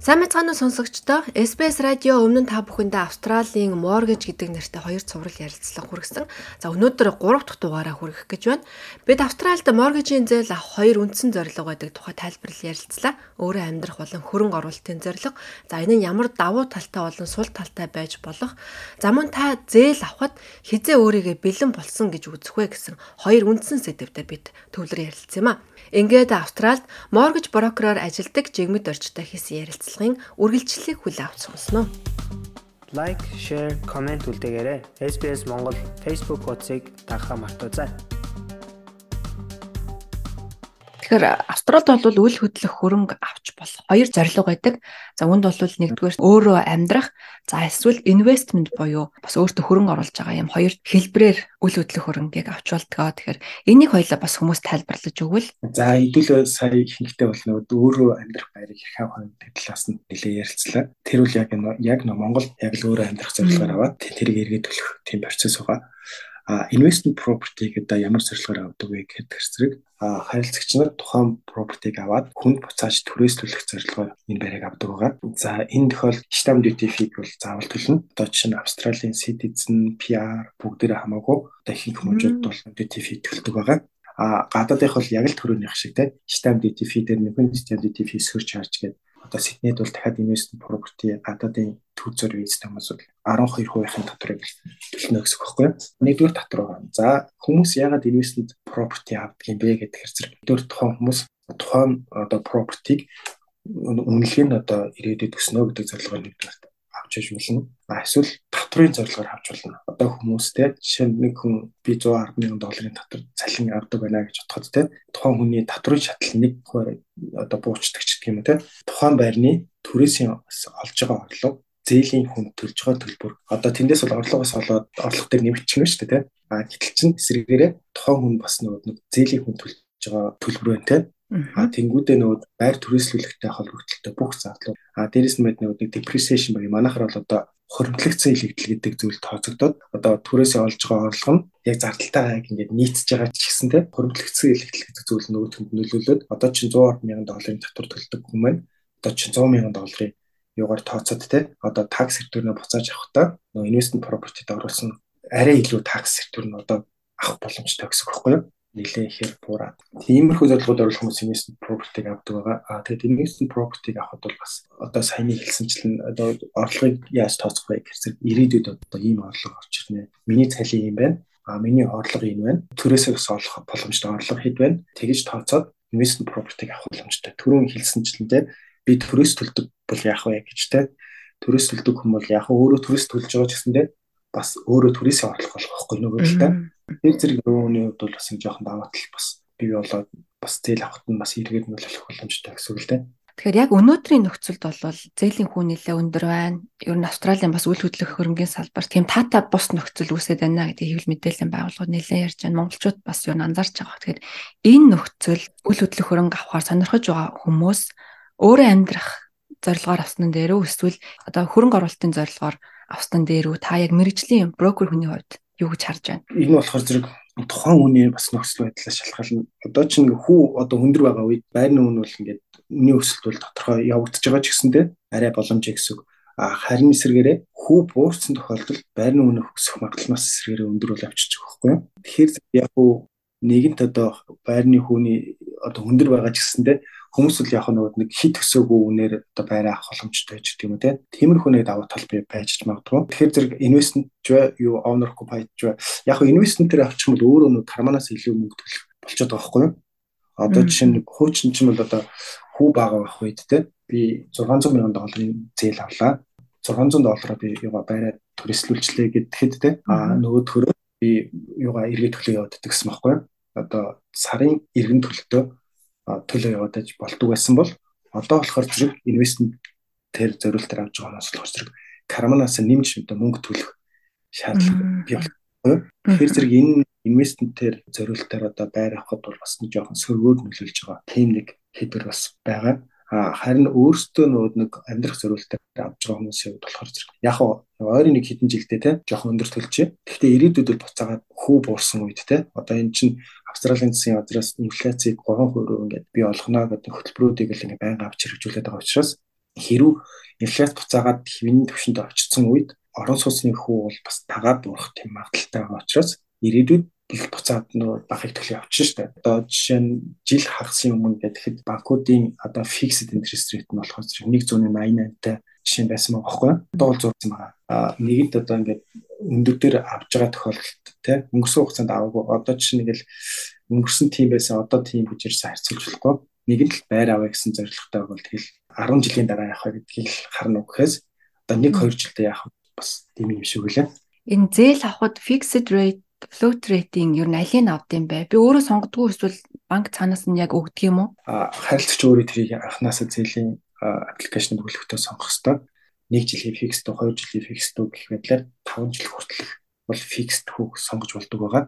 Сайн мэцгааны сонсогчдоо SBS радио өмнө та бүхэндээ Австралийн mortgage гэдэг нэртэй хоёр цуврал ярилцлага хүргэсэн. За өнөөдөр 3 дахь дугаараа хүргэх гэж байна. Бид Австральд mortgage-ийн зээл авах хоёр үндсэн зорилго байдаг тухай тайлбарлал ярилцлаа. Өөрөө амьдрах болон хөрөнгө оруулалтын зорилго. За энэ нь ямар давуу талтай болон сул талтай байж болох. За мөн та зээл авахд хизээ өөрийгөө бэлэн болсон гэж үзэх вэ гэсэн хоёр үндсэн сэдвээр бид төвлөр ярилцсан юм а. Ингээд Австральд mortgage broker-оор ажилладаг жигмэд орчтой хийсэн ярилцлагын үргэлжлэлийг хүлээн авч сонсноо. Лайк, share, comment үлдээгээрэй. SBS Монгол Facebook хуудсыг дагахаа мартаоцай. Тэгэхээр Австралид бол үл хөдлөх хөрөнгө авч болох хоёр зорилго байдаг. За үүнд бол нэгдүгээр өөрөө амьдрах, за эсвэл investment буюу бас өөртөө хөрөнгө оруулж байгаа юм хоёр хэлбрээр үл хөдлөх хөрөнгийг авч болтгоо. Тэгэхээр энийг хоёлаа бас хүмүүс тайлбарлаж өгвөл. За хэдүүлээ сая ихэнхдээ бол нөгөө өөрөө амьдрах байрыг хэрхэн хойно талаас нь нэлээ ярилцлаа. Тэр үл яг яг Монгол яг л өөрөө амьдрах зорилгоор аваад тэрийг эргээд төлөх тийм процесс байгаа investment property гэдэг ямар зорилгоор авдаг вэ гэхэд зэрэг харилцагч нар тухайн property-г аваад хүнд буцааж түрээслүүлэх зорилгоор энэ байрыг авдаг байгаа. За энэ тохиолдолд stamp duty fee бол заавал төлнө. Одоо чинь Австралийн citizen, PR бүгдээрээ хамаагүй одоо ихэнх хүмүүжүүд бол duty fee төлдөг байгаа а гадаадынх бол яг л төрөөнийх шиг те stamp duty fee дээр нэг stamp duty fee surcharge гэдэг одоо Сиднейд бол дахиад investment property гадаадын төвзөр визтэй хүмүүс бол 12%-ийн татварыг төлнө гэсэн үг байхгүй юу? Нэгдүгээр татвар байна. За хүмүүс яагаад investment property авдаг юм бэ гэхээр зэрэг дөр тухайн хүмүүс тухайн одоо property-г үнэлгээнд одоо ирээдүйд өснө гэдэг зорилгоор нэгдүгээр авч иж болно. А эсвэл татврын зорилгоор авч болно. Одоо хүмүүстэй жишээ нь нэг хүн би 110 мянган долларын татвар цалин авдаг байна гэж бодоход те тухайн хүний татврын шатлал нэг одоо буучдаг ч гэх юм те тухайн байрны төрөөсийн олж байгаа орлого зээлийн хүн төлж байгаа төлбөр. Одоо тэндээс бол орлогоос олоод орлого дээр нэмэгдчихнэ шүү дээ те а гэтэл чин эсрэгээрээ тухайн хүн бас нэг зээлийн хүн төлж байгаа төлбөр байна те А тэнгүүдээ нөгөө байр түрээслүүлэгтэй холбогдлолтой бүх зардал. А дээрэс нь мэд нөгөө depreciation баг манайхаар бол одоо хуримтлагдсан илэгдэл гэдэг зүйл тооцогдоод одоо түрээсээ олж байгаа орлого нь яг зардалтайгаа ингээд нийцж байгаа ч гэсэн те хуримтлагдсан илэгдэл гэдэг зүйл нөгөөдөнд нөлөөлөд одоо чинь 110 мянган долларын татвар төлдөг хүмүүс маань одоо чинь 100 мянган долларын юугаар тооцоод те одоо такс хэртүүрнээ буцааж авахдаа нөгөө investment property-д оруулсан арай илүү такс хэртүүр нь одоо авах боломжтой гэсэн үг байхгүй юу? нэлээ ихээр буураад. Тиймэрхүү зорилгоор оруулах хүмүүс investment property-г авдаг байгаа. Аа тэгээд investment property-г авахд бол бас одоо саяны хэлсэнчлэн одоо орлогыг яаж тооцох вэ гэхээр ирээдүйд одоо ийм орлого орж ирнэ. Миний цалин юм байна. Аа миний орлого энэ байна. Төрөөсөө бас олох боломжтой орлого хэд байна. Тэгэж тооцоод investment property-г авах боломжтой. Түрүүн хэлсэнчлэнтэй би төрөөс төлдөг бол яах вэ гэж те. Төрөөс төлдөг хүмүүс бол яг өөрөө төрөөс төлж байгаа ч гэсэндээ бас өөрөө түрээсээ орлох болох байхгүй нөгөө л та. Тэр зэрэг нөгөөний хувьд бол бас нэг жоохон даваа тал бас бий болоод бас зээл авахт нь бас эргээд нөлөөлөх боломжтой гэсэн үг л дээ. Тэгэхээр яг өнөөдрийн нөхцөлд бол зээлийн хүн нэлээ өндөр байна. Ер нь Австралийн бас үйл хөдлөх хөрөнгөний салбар тийм таатай бус нөхцөл үүсэж байна гэдэг хэвлэл мэдээллийн байгууллагууд нэлээ ярьж байна. Монголчууд бас нь анзаарч байгаа. Тэгэхээр энэ нөхцөл үйл хөдлөх хөрөнгө авахар сонирхож байгаа хүмүүс өөрөө амьдрах зорилгоор авсан дээр үү эсвэл одоо хөрөнгө оруулалтын зорилгоор авсан дээр үү та яг мэрэгжлийн брокер хүний хувьд юу гэж харж байна? Энэ болохоор зэрэг тухайн хүний бас нөхцөл байдлаас шалтгаална. Одоо чинь хүү одоо хөндөр байгаа үед байрны үн бол ингээд үний өсөлт бол тодорхой явагдаж байгаа ч гэсэндээ арай боломжтой гэсэн үг. А харин эсрэгээрээ хүү буурсан тохиолдолд байрны үн өсөх магадлал бас эсрэгээрээ өндөр бол авчиж байгаа байхгүй юу? Тэгэхээр яг уу нэгэнт одоо байрны хүүний одоо хөндөр байгаа ч гэсэндээ хүмүүс л яг нөгөө нэг хит өсөөгөө үнээр одоо байраа авах боломжтой гэж тийм үү те. Тиймэрхүү нэг давуу тал бий байж ч магадгүй. Тэгэхээр зэрэг инвестмент юу owner occupied юу яг инвестмент дээр авчих юм бол өөрөө нөгөө карманаас илүү мөнгө төлөх болчиход байгаа байхгүй юу? Одоо жишээ нь хуучин ч юм бол одоо хүү бага байх үед те би 600 сая долларын зээл авлаа. 600 доллараар би юугаа байраа түрээслүүлчлээ гэхэд те а нөгөө төрөө би юугаа эргээд төлөө яваад гэсэн байхгүй? Одоо сарын эргэн төлөлтөө төлөө яваад болдог байсан бол одоо болохоор зэрэг инвестмент тэр зориултаар авч байгаа хүмүүс болохоор зэрэг карманаас нэмж одоо мөнгө төлөх шаардлага бий болчихсон. Тэгэхээр зэрэг энэ инвестментээр зориултаар одоо байр авахд бол бас нэг жоохон сөргөөр нөлөөлж байгаа. Тийм нэг хэдвэр бас байгаа. Харин өөрсдөө нөгөө нэг амьдрах зорилтоор авч байгаа хүмүүсийн хувьд болохоор зэрэг яг ойрын нэг хэдэн жилдээ те жоохон өндөр төлжээ. Гэхдээ ирээдүйд бол буцаагаад хүү буурсан үед те одоо энэ чинь Австралийн засгийн газраас инфляцийг 3% рүү ингээд бий болгоно гэдэг хөтөлбөрүүдийг л ингээд байнга авч хэрэгжүүлээд байгаа учраас хэрв инфляц буцаагаад хэвийн түвшинд очсон үед орон сууцны хүү бол бас тагаад буурах тийм магадaltaй байгаа учраас ирээдүйд их буцаад нөө бахыг төлөв явчихна шүү дээ. Одоо жишээ нь жил хагасын өмнө гэхэд банкуудын одоо fixed interest rate нь болохоор 1.88-тай жишээ байсан байгаа байхгүй юу? Одоо бол зурсан байгаа. А нэгэнд одоо ингээд өндөр дээр авж байгаа тохиолдолд тий өнгөрсөн хугацаанд аваагүй одоо жишээ нэг л өнгөрсөн тийм байсан одоо тийм гэж ирсэн харьцуулж болохгүй. Нэг л байр аваа гэсэн зорилготой бол тэгэл 10 жилийн дараа явах гэдгийг харна уу гэхээс одоо 1 2 жилдээ явах бас тийм юм шиг үлээ. Энэ зээл авахд fixed rate float rate-ийн ер нь алийг авд юм бэ? Би өөрөө сонгодгүй эсвэл банк цаанаас нь яг өгдөг юм уу? А харилцагч өөрөө тэрийг анханасаа зээлийн аппликейшн бүглэхтээ сонгох хэрэгтэй. 1 жилийн fixed, 2 жилийн fixed гэх мэтлэр 5 жил хүртэлх бол fixed хүүг сонгож болдог байгаа.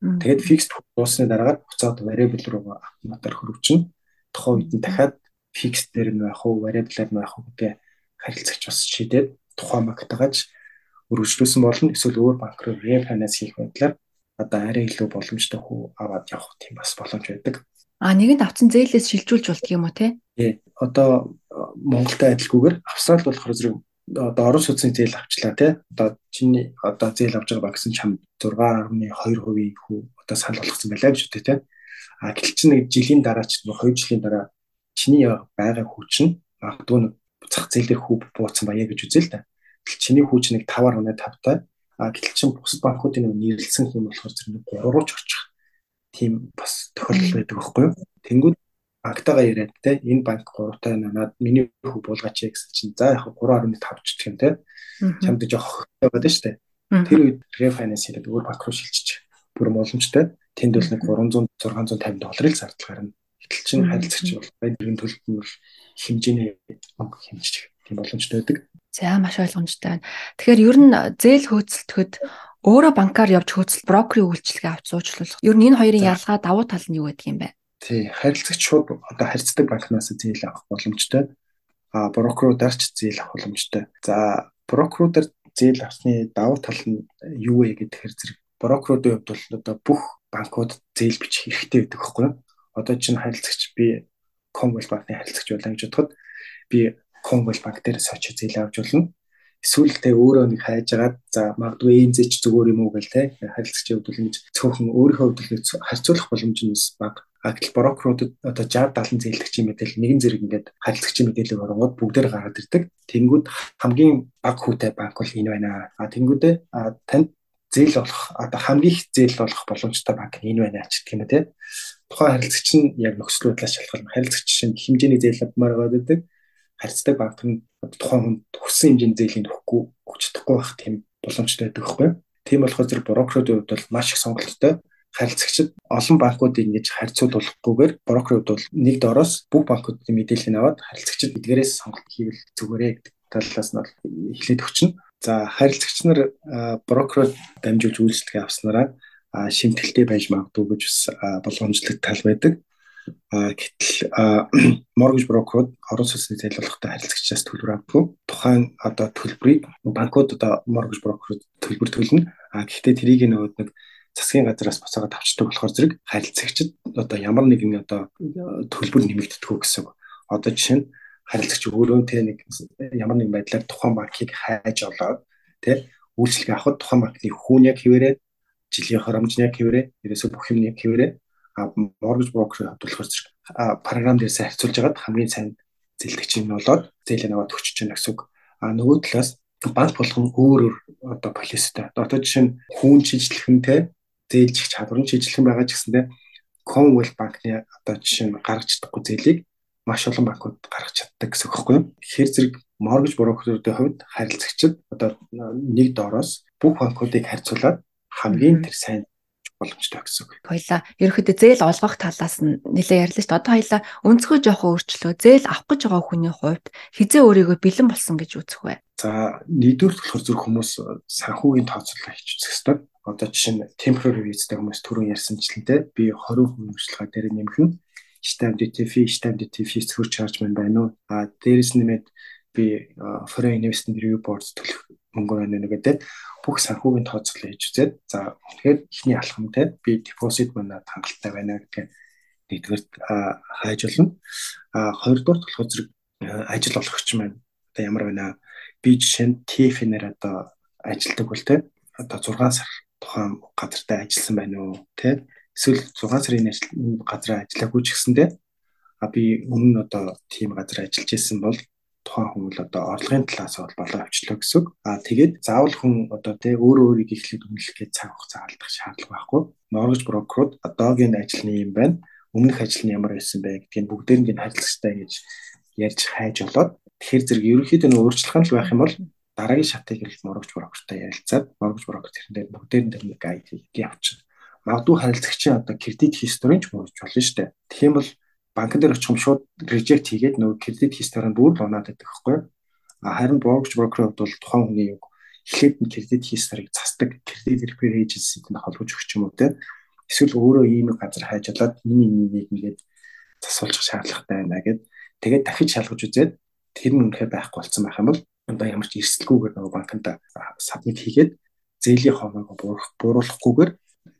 Тэгээд fixed хүүг дуусны дараагаар буцаад variable руу автоматар хөрвчнө. Тухайн үед нь дахиад fixed дээр нь байх уу, variable-аар нь байх уу гэдэг харилцагч бас шийдээд тухайн банктайгаач өргөжлүүлсэн болно эсвэл өөр банк руу refinance хийх байдлаар одоо арай илүү боломжтой хүү аваад явах тийм бас боломж байдаг. А нэгэнд авсан зээлээс шилжүүлж болдго юм уу те? Тий. Одоо Монголтай адилгүйгээр Австралид болохоор зэрэг одоо орон сууцны зээл авчлаа тий. Одоо чиний одоо зээл авч байгаа багсан чам 6.2% хүү одоо санал болгосон байлаа гэж үү тий. А гэтэл чи нэг жилийн дараа ч 2 жилийн дараа чиний байгаа хүч нь магадгүй зах зээл дээр хүү бууцсан баяа гэж үзээ л да чиний хүүч нэг 5-аар өнөө 5-тай а гэтэл чин бусад банкуудын нэг нэрлэлсэн юм болохоор зэрэг нэг 3 руу ч очих тийм бас тохиолдол байдаг байхгүй юу? Тэнгүүд банктайгаа яриад те энэ банк 3-тай надад миний хүү буулгаач гэсэн чинь за яг 3.5 ч гэх юм те. Чамд жоох байгаад шүү дээ. Тэр үед рефинанс хийгээд өөр банк руу шилжиж бүр боломжтой тэнд бол нэг 300 650 долларыг зардал гарна. Гэтэл чин харилцагч бол байдлын төлөлт нь бол хэмжээний хэмжиж тийм боломжтой байдаг За маш ойлгомжтой байна. Тэгэхээр ер нь зээл хөөцөлтөхөд өөрөө банкар явж хөөцөл брокерийн үйлчилгээ авч суучлуулах. Ер нь энэ хоёрын ялгаа давуу тал нь юу байдаг юм бэ? Тий, харилцагч шууд одоо харилцдаг банкнаас зээл авах боломжтой. А брокеруудаар ч зээл авах боломжтой. За брокеруудаар зээл авсны давуу тал нь юу вэ гэхээр зэрэг брокеруудын хувьд бол одоо бүх банкуд зээл бичих хэрэгтэй байдаг юу? Одоо чинь харилцагч би Commonwealth банкны харилцагч байлаа гэж бодоход би Конгол банк дээрээс очиж зээл авч болно. Эсвэл тэ өөрөө нэг хайж агаад за магадгүй энэ зэч зүгээр юм уу гэл хувьд бол ингэж цөөхөн өөрийнхөө л харьцуулах боломж нь баг. Агтл брокеруудад одоо 60 70 зээлгчийн мэдээлэл нэгэн зэрэг ингээд харилцагчийн мэдээлэл оронгод бүгдээр гараад ирдэг. Тэнгүүд хамгийн бага хүүтэй банк бол энэ байна. А тэнгүүдээ танд зээл болох одоо хамгийн их зээл болох боломжтой банк нь энэ байна ч гэх юм те. Тухайн харилцагч нь яг нөхцөл байдлаас шалтгаална. Харилцагч чинь хэмжээний зээл авмаар байдаг харьцдаг банк нь тухайн хүнд хүссэн хэмжээний зээлийн өгөхгүй өгч чадахгүй байх тийм боломжтой байдаг юу? Тийм болохоор зэрэг брокеруудын хувьд бол маш их сонголттой харилцагчид олон банкуудыг ингэж харьцуулахгүйгээр брокерууд бол нэг доороос бүх банкуудын мэдээллийг аваад харилцагчид эдгээрээс сонголт хийвэл зүгээрээ гэдэг талаас нь бол эхлээд өгчнө. За харилцагч нар брокерод дамжуулж үйлчлэгээ авснараа шимтгэлтэй байж магадгүй гэж бас боломжлог тал байдаг. Гэтэл mortgage broker-ууд орон сууцны зээлуулалттай харилцагчаас төлбөр авдаг. Тухайн одоо төлбөрийг банкуд одоо mortgage broker-ууд төлбөр төлнө. А гэхдээ тэрийг нөгөө нэг засгийн газраас буцаагаад авчдаг болохоор зэрэг харилцагчид одоо ямар нэгэн одоо төлбөр нэмэгддэг гэсэн. Одоо жишээ нь харилцагч өөрөө тэ нэг ямар нэгэн байдлаар тухайн банкыг хайж олоод тэ үйлчлэг авахд тухайн банкны хүүн яг хэвээрээ жилийн хоромж яг хэвээрээ ерөөсөө бүх юм яг хэвээрээ mortgage broker хөдөлгөөр зэрэг програм дээрээс харьцуулж байгаад хамгийн сайн зээлдэгч юм болоод зээлээ наваад өгч чинь гэсэн үг. А нөгөө талаас банк болгон өөр өөр одоо полистэй. Одоо жишээ нь хүүн шийдлэхэнтэй зээлжих чадвар нь шийдлэх байгаа ч гэсэндээ Commonwealth банкны одоо жишээ нь гаргаж чадахгүй зээлийг маш олон банкуд гаргаж чаддаг гэсэн үг байхгүй юу? Тэгэхээр зэрэг mortgage broker-уудын хувьд харилцагчид одоо нэг доороос бүх банкуудыг харьцуулаад хамгийн тэр сайн боломжтой гэсэн үг. Хоёлаа ерөөхдөө зээл олгох талаас нь нэлээ ярьлаа шүү дээ. Одоо хоёлаа өнцгөө жоохон өөрчлөө. Зээл авах гэж байгаа хүний хувьд хизээ өөрийгөө бэлэн болсон гэж үзэх вэ? За нийтдүгээр болохоор зүрх хүмүүс санхүүгийн тооцоолол хийчих хэрэгтэй. Одоо жишээ нь temporary visaтэй хүмүүс түрүүн ярьсанчлантэй би 20% хөрчлөгөө дээр нэмэх нь stamp duty fee, stamp duty fee surcharge маань байна уу? А дээрэс нэмээд би foreign investment review board төлөх мөнгө байна уу гэдэг бүх санхүүгийн тооцоолол хийж үзээд за тэгэхээр ихний алхамтай би deposit манад хангалттай байна гэдэг нэгдүгээр хайж болно. А хоёрдугаар болохоор зэрэг ажил олгогч маань одоо ямар байна би жишээ нь TF-нээр одоо ажилдаг бол те одоо 6 сар тухайн газартай ажилласан байна уу те эсвэл 6 сарын газар ажиллаагүй ч гэсэндээ а би өмнө нь одоо тийм газар ажиллаж исэн бол тухайн хүн л одоо орлогын талаас бол болоо авчлаа гэсэн үг. А тэгээд заавал хүн одоо тий өөрөө өөрийг эхлээд үнэлэх гэж цаг хугацаа алдах шаардлага байхгүй. Mortgage broker-ууд одоогийн ажлын юм байна. Өмнөх ажил нь ямар байсан бэ гэдгийг бүгдээрийг нь харилцагтай гэж ярьж хайж болоод тэгэхээр зэрэг ерөнхийдөө нөө өөрчлөх нь байх юм бол дараагийн шатыг л mortgage broker-тай ярилцаад mortgage broker тэрнээр бүгдээрийн дээр нэг гайд хийх явчихна. Магадгүй харилцагчийн одоо кредит historing ч мөрөж болно шүү дээ. Тэгэх юм бол банкн дээр очих юм шууд reject хийгээд нөгөө кредит historing бүр л унаад байдаг байхгүй юу? Харин broker-ийн хувьд бол тухайн хүний юу эхлээд нь кредит historiг цасдаг кредит repair agency-тэй холбож өгч юм уу те? Эсвэл өөрөө ийм газар хайж болоод энэ нэг нэгээд засуулах шаардлагатай байна гэд. Тэгээд дахиж шалгаж үзээд тэр нь үнэхээр байхгүй болсон байх юм бол одоо ямар ч эрсдэлгүйгээр нөгөө банкнд сабмит хийгээд зээлийн хоноог бууруулахгүйгээр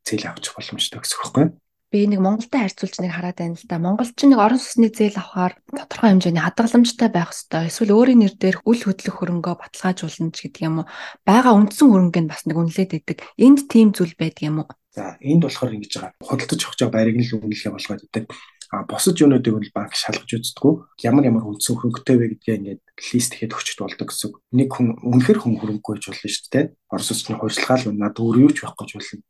зээл авчих боломжтой гэсэн үг байхгүй би нэг Монголтай харьцуулж нэг хараад байна л да. Монголч нэг орон сүсний зээл авахаар тодорхой хэмжээний хадгаламжтай байх ёстой. Эсвэл өөрийн нэр дээр үл хөдлөх хөрөнгөө баталгаажуулна ч гэдэг юм уу. Бага үндсэн хөрөнгөнд бас нэг үнэлээд идэг. Энд тийм зүйл байдаг юм уу? За энд болохоор ингэж байгаа. Худалдаж авах байрыг нь л үнэлгээ болгоод идэг. А босож юунуудыг бол банк шалгаж үздэг. Ямар ямар үндсэн хөрөнгөтэй вэ гэдгээ ингээд лист хийхэд өчт болдог гэсэн. Нэг хүн үнэхэр хүн хөрөнгөгүй ч болно шүү дээ. Орос улсны хувьсгалаа надад өөр юу ч байхгүй ч болно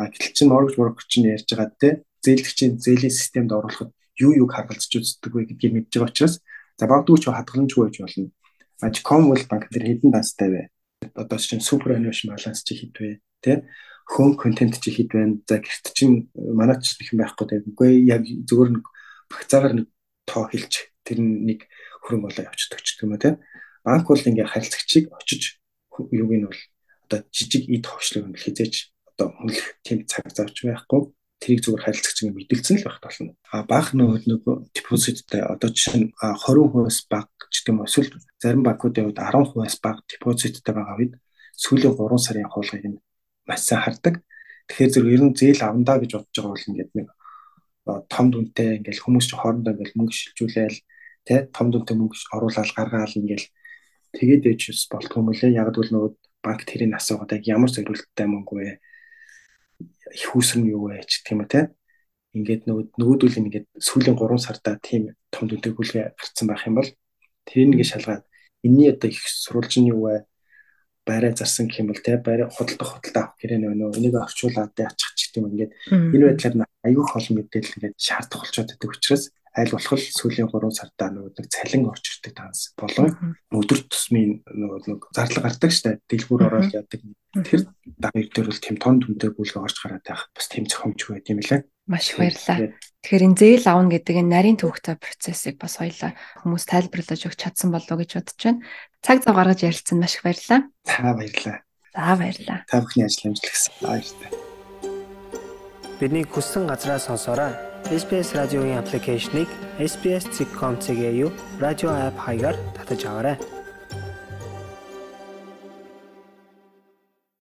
А гэтэл чинь mortgage broker чинь ярьж байгаа те зээлгчийн зээлийн системд оруулахад юу юуг харгалзаж үздэг вэ гэдгийг мэдж байгаа учраас за багдгүй ч хадгаламжгүй байж болно. Ажcom бол банк дээр хэдэн данстай вэ? Одоо чинь супер annuation balance чи хэд вэ? Тэ home content чи хэд байна? За гэрт чинь манай ч их байхгүй те. Үгүй яг зөвөр нэг багцаагаар нэг тоо хэлж тэр нэг хөрөнгө болоо явчихдаг ч гэмэ те. Банк бол ингээ харилцагчийг очиж юуг нь бол одоо жижиг эд ховшлыг хизээч одоо хүнлэх тийм цаг завч байхгүй тэрийг зүгээр харилцагч ингэ мэдэлцэн л байх болно. А баг нөгөө нөгөө депозиттэй одоо жишээ нь 20% баг ч гэдэм эсвэл зарим банкуудын хувьд 10% баг депозиттэй байгаа үед сүүлийн 3 сарын хуулгыг нь маш сайн хардаг. Тэгэхээр зэрэг ер нь зээл авандаа гэж бодож байгаа бол ингээд нэг том дүнтэй ингээл хүмүүс ч хоорондоо ингээл мөнгө шилжүүлээл тэ том дүнтэй мөнгө оруулаад гаргаал ингээл тэгээд ээж болтгоо мөлий яг л нөгөө банк тэрийг асуугаад яг ямар зорилттой мөнгө вэ их үүсгэн юу вэ ч тийм үү те ингээд нөгөө нөгөөдөл ингээд сүүлийн 3 сарда тийм том дүнтэй хүлгээ гарцсан байх юм бол тэрийг нэг шалгаад энэний одоо их сурвалж нь юу вэ? Байраа зарсан гэх юм бол те байраа худалдах худалдаа авах гэрээ нөө энийг орчуулаад яачих ч гэдэг юм. Ингээд энэ байдлаар аюух хол мэдээлэл ингээд шаардах болчиход байдаг учраас аль болох сүүлийн 3 сардаа нөгөө нэг цалин орж ирдэг данс болон өдөр тусмын нөгөө нэг зарлаг гардаг штэ. Дэлгүүр ороод яадаг. Тэр давыг дээр бол тийм тон түнтэй бүлгээ орж гараад байх. Бас тийм зохиомж байт юм лээ. Маш их баярлалаа тэгэхээр энэ зээл авна гэдэг энэ нарийн төвөгтэй процессыг бас хоёлаа хүмүүс тайлбарлаж өгч чадсан болов уу гэж бодож байна. Цаг зав гаргаж ярилцсан маш их баярлалаа. За баярлалаа. За баярлалаа. Та бүхний ажил амжилт гэсэн баярлалаа. Бидний хүссэн газраас сонсоорой SBS радиогийн аппликейшнийг SBS.com.cg-ийг радио апп хаягаар татаж аваарай.